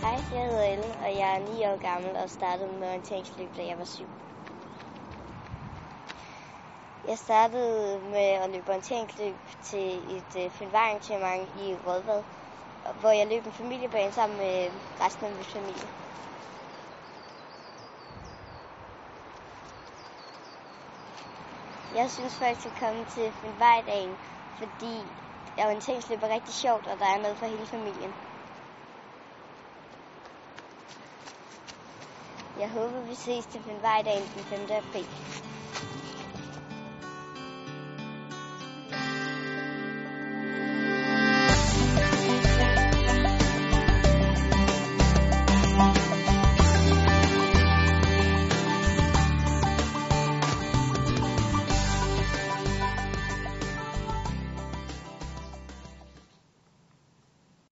Hej hedder Ellen, og jeg er 9 år gammel og startede med orienteringsløb, da jeg var 7. Jeg startede med at løbe orienteringsløb til et øh, fødevarearrangement i Rødvad, hvor jeg løb en familiebane sammen med resten af min familie. Jeg synes, folk skal komme til fødevaredagen, fordi orienteringsløb er rigtig sjovt, og der er noget for hele familien. Jeg håber, vi ses til Fynvejdagen den 5. april.